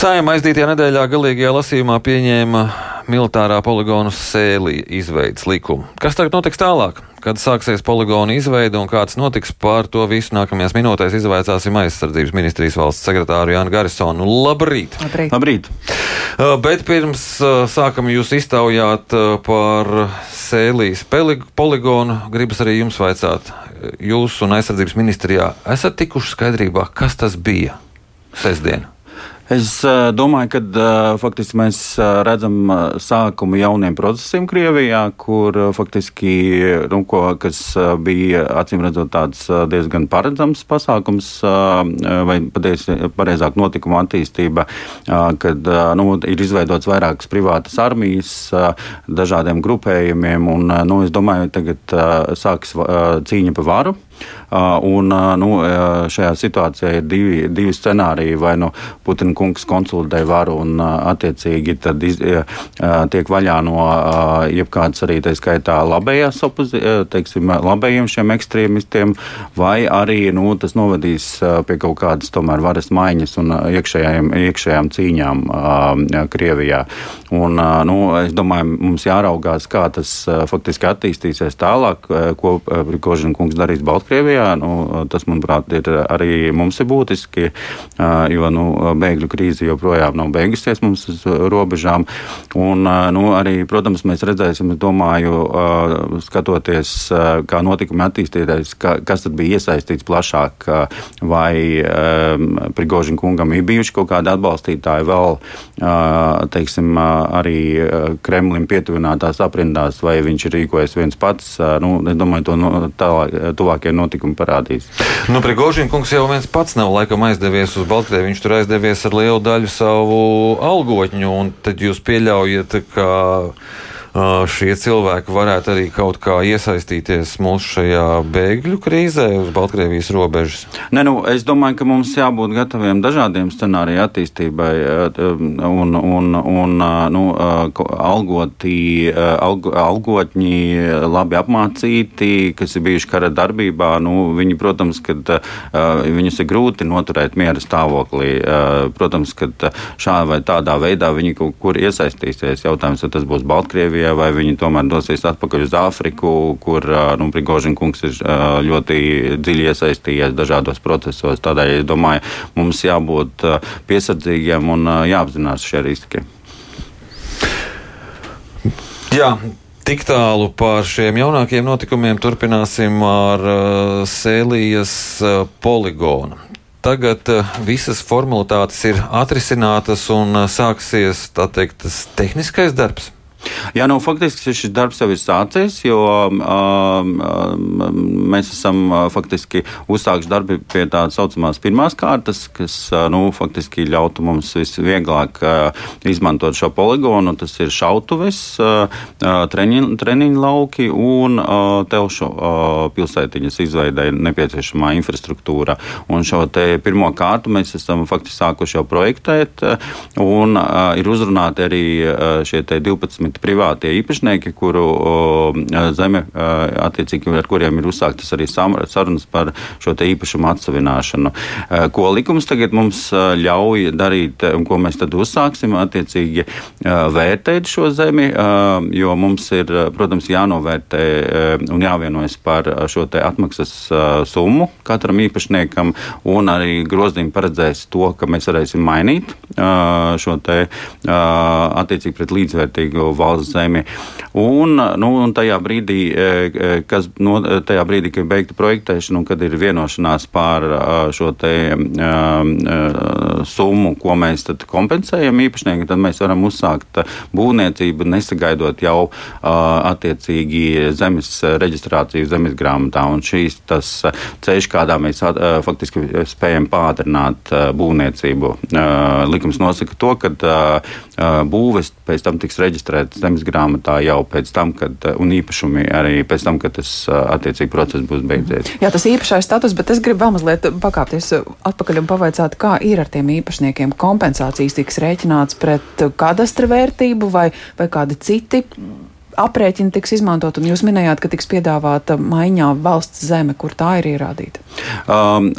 Sājuma aizdītajā nedēļā galīgajā lasījumā pieņēma militārā poligonu sēlī izveidas likumu. Kas tagad notiks tālāk? Kad sāksies poligona izveide un kāds notiks pār to visu nākamajās minūtēs, izvaicāsim aizsardzības ministrijas valsts sekretāru Jānu Garisonu. Labrīt! Labrīt! Labrīt. Uh, bet pirms sākam jūs iztaujāt par sēlīs poligonu, gribas arī jums vaicāt. Jūs un aizsardzības ministrijā esat tikuši skaidrībā, kas tas bija sestdien? Es uh, domāju, ka uh, faktiski mēs uh, redzam sākumu jauniem procesiem Krievijā, kur faktiski nu, ko, kas bija acīm redzot tāds diezgan paredzams pasākums, vai pareizāk notikuma attīstība, kad nu, ir izveidots vairākas privātas armijas dažādiem grupējumiem, un nu, es domāju, tagad sāks cīņa pa varu. Uh, un, uh, nu, šajā situācijā ir divi, divi scenāriji. Vai nu Putina kungs konsultē varu un attiecīgi tad iz, tiek vaļā no jebkādas arī tā skaitā labējās teiksim, labējiem šiem ekstrēmistiem, vai arī nu, tas novedīs pie kaut kādas tomēr varas maiņas un iekšējām, iekšējām cīņām Krievijā. Un, nu, es domāju, mums jāraugās, kā tas faktiski attīstīsies tālāk, ko Prigožina kungs darīs Baltkrievijā. Nu, tas, manuprāt, ir arī mums ir būtiski, jo nu, bēgļu krīze joprojām nav beigusies mums uz robežām. Un, nu, arī, protams, mēs redzēsim, domāju, skatoties, kā notikumi attīstīties, kas tad bija iesaistīts plašāk, vai Prigožina kungam ir bijuši kaut kādi atbalstītāji vēl, teiksim, arī Kremlim pietuvinātās aprindās, vai viņš ir rīkojies viens pats. Nu, es domāju, to no, tālāk, tuvākie notikumi parādīs. Nu, Prigožina kungs jau viens pats nav laikam aizdevies uz Baltkrievu. Viņš tur aizdevies ar lielu daļu savu algotņu, un tad jūs pieļaujat, ka šie cilvēki varētu arī kaut kā iesaistīties mūsu šajā bēgļu krīzē uz Baltkrievijas robežas? Ne, nu, es domāju, ka mums jābūt gataviem dažādiem scenāriju attīstībai un, un, un nu, algotī, alg, algotņi labi apmācīti, kas ir bijuši kara darbībā. Nu, viņi, protams, kad viņus ir grūti noturēt miera stāvoklī. Protams, ka šādā vai tādā veidā viņi kaut kur iesaistīsies. Jautājums, vai tas būs Baltkrievija Krievijā, vai viņi tomēr dosies atpakaļ uz Āfriku, kur nu, Prigožina kungs ir ļoti dziļi iesaistījies dažādos procesos. Tādēļ, es domāju, mums jābūt piesardzīgiem un jāapzinās šie riski. Jā, Tik tālu par šiem jaunākiem notikumiem turpināsim ar uh, Sēlijas uh, poligonu. Tagad uh, visas formalitātes ir atrisinātas un sāksies teikt, tas tehniskais darbs. Jā, nu, faktiski šis darbs jau ir sācies, jo um, um, mēs esam uh, faktiski uzsākuši darbu pie tādas saucamās pirmās kārtas, kas uh, nu, faktiski ļautu mums visvieglāk uh, izmantot šo poligonu. Tas ir šautuves, uh, uh treniņu, treniņu lauki un uh, telšu uh, pilsētiņas izveidē nepieciešamā infrastruktūra. Un šo pirmo kārtu mēs esam faktiski sākuši jau projektēt, un uh, ir uzrunāti arī uh, šie 12 desmit privātie īpašnieki, kuru zeme, attiecīgi ar kuriem ir uzsāktas arī sarunas par šo īpašumu atsavināšanu. Ko likums tagad mums ļauj darīt, un ko mēs tad uzsāksim, attiecīgi vērtēt šo zemi, jo mums ir, protams, jānovērtē un jāvienojas par šo atmaksas summu katram īpašniekam, un arī grozījumi paredzēs to, ka mēs varēsim mainīt šo te attiecīgi pret līdzvērtīgu valsts zemi. Un, nu, un tajā brīdī, e, e, kas, no, tajā brīdī, kad ir beigta projektēšana un kad ir vienošanās par šo te uh, summu, ko mēs kompensējam īpašniekiem, tad mēs varam uzsākt būvniecību, nesagaidot jau uh, attiecīgi zemes reģistrāciju zemes grāmatā. Un šīs tas ceļš, kādā mēs uh, faktiski spējam pātrināt būvniecību. Likums nosaka to, ka būves pēc tam tiks reģistrētas reģistrēt zemes grāmatā jau pēc tam, kad, eh, un īpašumi arī pēc tam, kad tas eh, attiecīgi process būs beidzies. Jā, tas īpašais status, bet es gribu vēl mazliet pakāpties atpakaļ un pavaicāt, kā ir ar tiem īpašniekiem. Kompensācijas tiks rēķināts pret kadastra vērtību vai, vai kādi citi aprēķini tiks izmantot, un jūs minējāt, ka tiks piedāvāta maiņā valsts zeme, kur tā ir ierādīta? Um,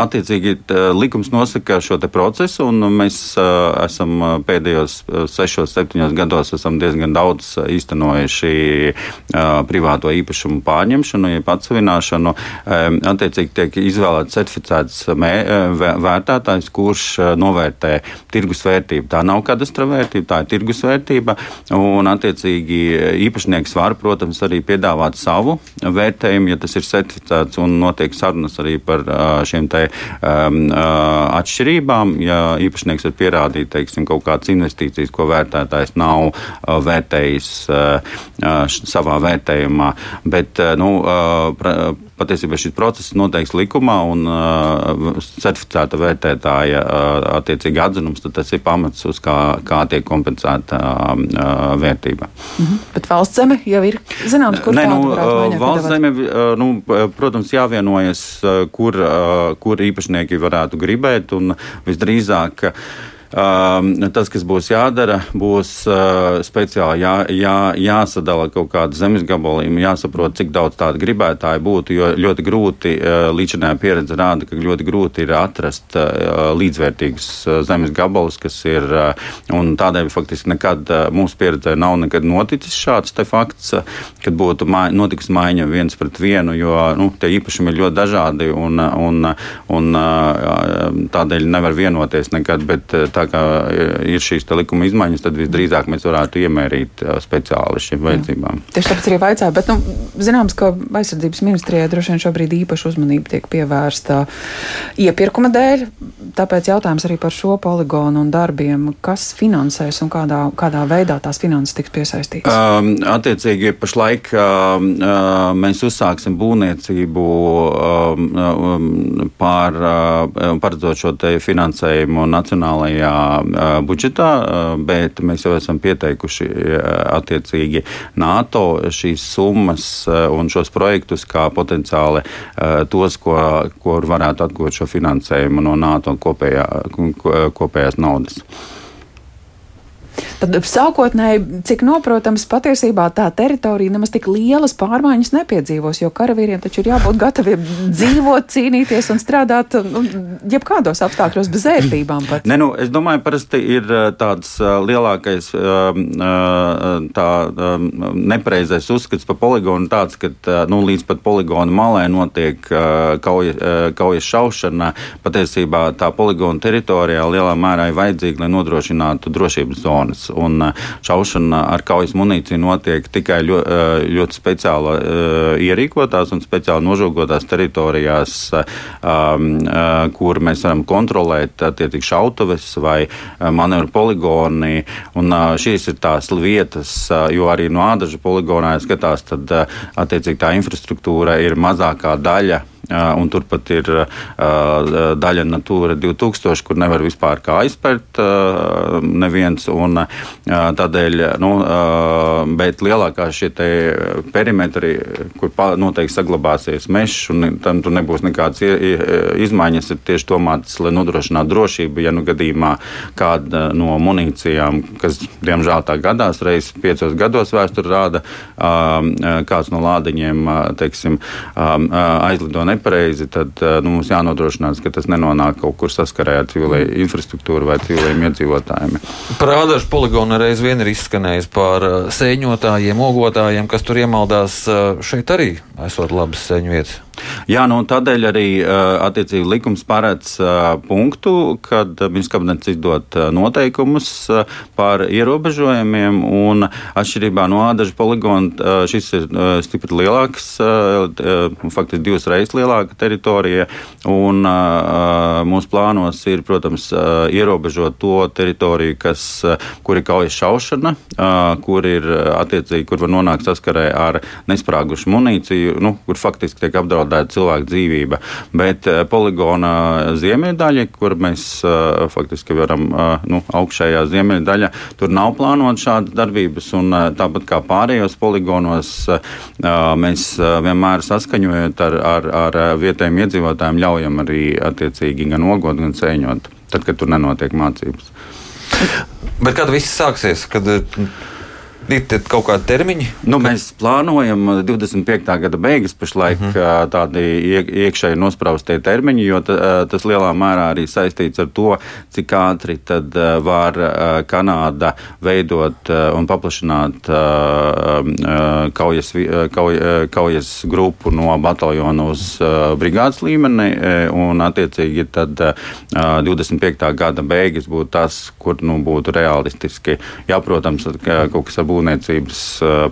attiecīgi, likums nosaka šo procesu, un mēs uh, esam pēdējos sešos, septiņos gados diezgan daudz īstenojuši uh, privāto īpašumu pārņemšanu, jeb atsevināšanu. Um, attiecīgi, tiek izvēlēts certificēts vērtētājs, kurš novērtē tirgus vērtību. Tā nav kadastra vērtība, tā ir tirgus vērtība, un attiecīgi īpašnieks var, protams, arī piedāvāt savu vērtējumu, ja tas ir certificēts un notiek sarunas arī par šiem te um, atšķirībām. Ja īpašnieks var pierādīt, teiksim, kaut kādas investīcijas, ko vērtētājs nav vērtējis savā vērtējumā, bet, nu, uh, patiesībā šis process noteikts likumā un uh, certificēta vērtētāja uh, attiecīgi atzinums, tad tas ir pamats, uz kā, kā tiek kompensēta uh, vērtība. -hmm. Bet valsts zeme jau ir zināms, kur Nē, nu, valsts zeme, nu, protams, jāvienojas, kur, kur īpašnieki varētu gribēt un visdrīzāk. Um, tas, kas būs jādara, būs uh, speciāli jā, jā, jāsadala kaut kāda zemes gabalījuma, jāsaprot, cik daudz tādu gribētāju būtu, jo ļoti grūti, uh, līdzinājā pieredze rāda, ka ļoti grūti ir atrast uh, līdzvērtīgus zemes gabalus, kas ir, tādēļ faktiski nekad mūsu pieredzē nav noticis šāds fakts, kad būtu mai, notiks maiņa viens pret vienu, jo, nu, tie īpašumi ir ļoti dažādi un, un, un tādēļ nevar vienoties nekad, bet tā tā kā ir šīs likuma izmaiņas, tad visdrīzāk mēs varētu iemērīt speciāli šīm vajadzībām. Tieši tāpēc arī vaicāju, bet nu, zināms, ka aizsardzības ministrijai droši vien šobrīd īpaša uzmanība tiek pievērsta iepirkuma dēļ. Tāpēc jautājums arī par šo poligonu un darbiem, kas finansēs un kādā, kādā veidā tās finanses tiks piesaistītas. Um, attiecīgi, pašlaik um, mēs uzsāksim būvniecību um, um, pār, uh, paredzot šo finansējumu nacionālajā budžetā, bet mēs jau esam pieteikuši attiecīgi NATO šīs summas un šos projektus kā potenciāli tos, ko, ko varētu atgūt šo finansējumu no NATO kopējā, kopējās naudas. Tad sākotnēji, cik noprotams, patiesībā tā teritorija nemaz tik lielas pārmaiņas nepiedzīvos, jo karavīriem taču ir jābūt gataviem dzīvot, cīnīties un strādāt nu, jebkādos apstākļos bez ērtībām. Pat. Ne, nu, es domāju, parasti ir tāds lielākais tā nepareizais uzskats par poligonu tāds, ka nu, līdz pat poligonu malē notiek kauja, kaujas šaušana. Patiesībā tā poligona teritorijā lielā mērā ir vajadzīga, lai nodrošinātu drošības zonas un uh, šaušana ar kaujas munīciju notiek tikai ļo, uh, ļoti speciāli uh, ierīkotās un speciāli nožogotās teritorijās, um, kur mēs varam kontrolēt attiecīgi šautuves vai manevru poligoni. Un šīs ir tās vietas, jo arī no ādaža poligonā skatās, tad attiecīgi tā infrastruktūra ir mazākā daļa un turpat ir daļa Natūra 2000, kur nevar vispār kā aizpērt neviens. Un, tādēļ, nu, bet lielākā šie perimetri, kur noteikti saglabāsies mežs, un tam tur nebūs nekādas izmaiņas, ir tieši domātas, lai nodrošinātu drošību. Ja nu gadījumā kāda no munīcijām, kas diemžēl tā gadās, reizes piecos gados vēsture rāda, kāds no lādiņiem, teiksim, aizlido nepareizi, tad nu, mums jānodrošinās, ka tas nenonāk kaut kur saskarē ar civilai infrastruktūru vai civiliem iedzīvotājiem. Prādašu poligonu reiz vien ir izskanējis par sēņotājiem, ogotājiem, kas tur iemaldās. Šeit arī esot labas sēņu vietas. Jā, nu, tādēļ arī attiecīgi likums paredz punktu, kad ministrs kabinets izdod noteikumus par ierobežojumiem, un atšķirībā no ādažu poligona šis ir stipri lielāks, faktiski divas reizes lielāka teritorija, un mūsu plānos ir, protams, ierobežot to teritoriju, kas, kur ir kaujas šaušana, kur ir attiecīgi, kur var nonākt saskarē ar nesprāgušu munīciju, nu, kur faktiski tiek apdraudēta cilvēka dzīvība. Bet eh, poligona ziemeļdaļa, kur mēs eh, faktiski varam, eh, nu, augšējā ziemeļdaļa, tur nav plānot šādas darbības, un tāpat kā pārējos poligonos, mēs vienmēr saskaņojot ar, ar, ar vietējiem iedzīvotājiem, ļaujam arī attiecīgi gan ogot, gan sēņot, tad, kad tur nenotiek mācības. Bet kad viss sāksies? Kad Ir kaut kādi termiņi? Nu, mēs plānojam 25. gada beigas pašlaik uh -huh. tādi iekšēji nospraustie termiņi, jo tas lielā mērā arī saistīts ar to, cik ātri tad var Kanāda veidot un paplašināt kaujas, kauj, kaujas grupu no bataljona uz brigādes līmeni, un attiecīgi tad 25. gada beigas būtu tas, kur nu, būtu realistiski. Jā, protams, kaut kas ar būvniecības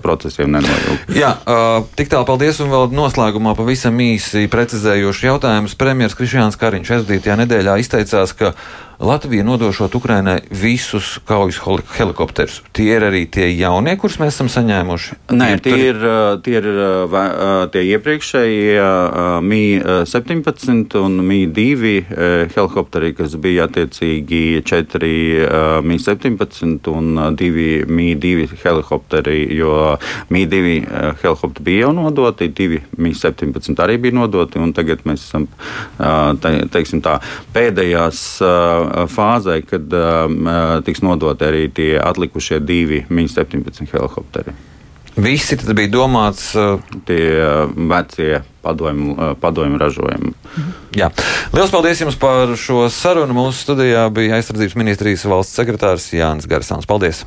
procesiem nenojaukt. Jā, tik tālu paldies, un vēl noslēgumā pavisam īsi precizējoši jautājums. Premjeras Krišjāns Kariņš aizvadītajā nedēļā izteicās, ka Latvija nodošot Ukrainai visus kaujas helikopterus. Tie ir arī tie jaunie, kurus mēs esam saņēmuši. Nē, tie ir, tie ir tie iepriekšējie Mi-17 un Mi-2 helikopteri, kas bija attiecīgi 4 Mi-17 un 2 Mi-2 helikopteri, jo Mi-2 helikopteri bija jau nodoti, 2 Mi-17 arī bija nodoti, un tagad mēs esam, te, teiksim tā, pēdējās fāzē, kad tiks nodoti arī tie atlikušie divi Mi-17 helikopteri. Visi tad bija domāts tie vecie padomju, padomju ražojumi. Jā. Lielas paldies jums par šo sarunu. Mūsu studijā bija aizsardzības ministrijas valsts sekretārs Jānis Garsāns. Paldies!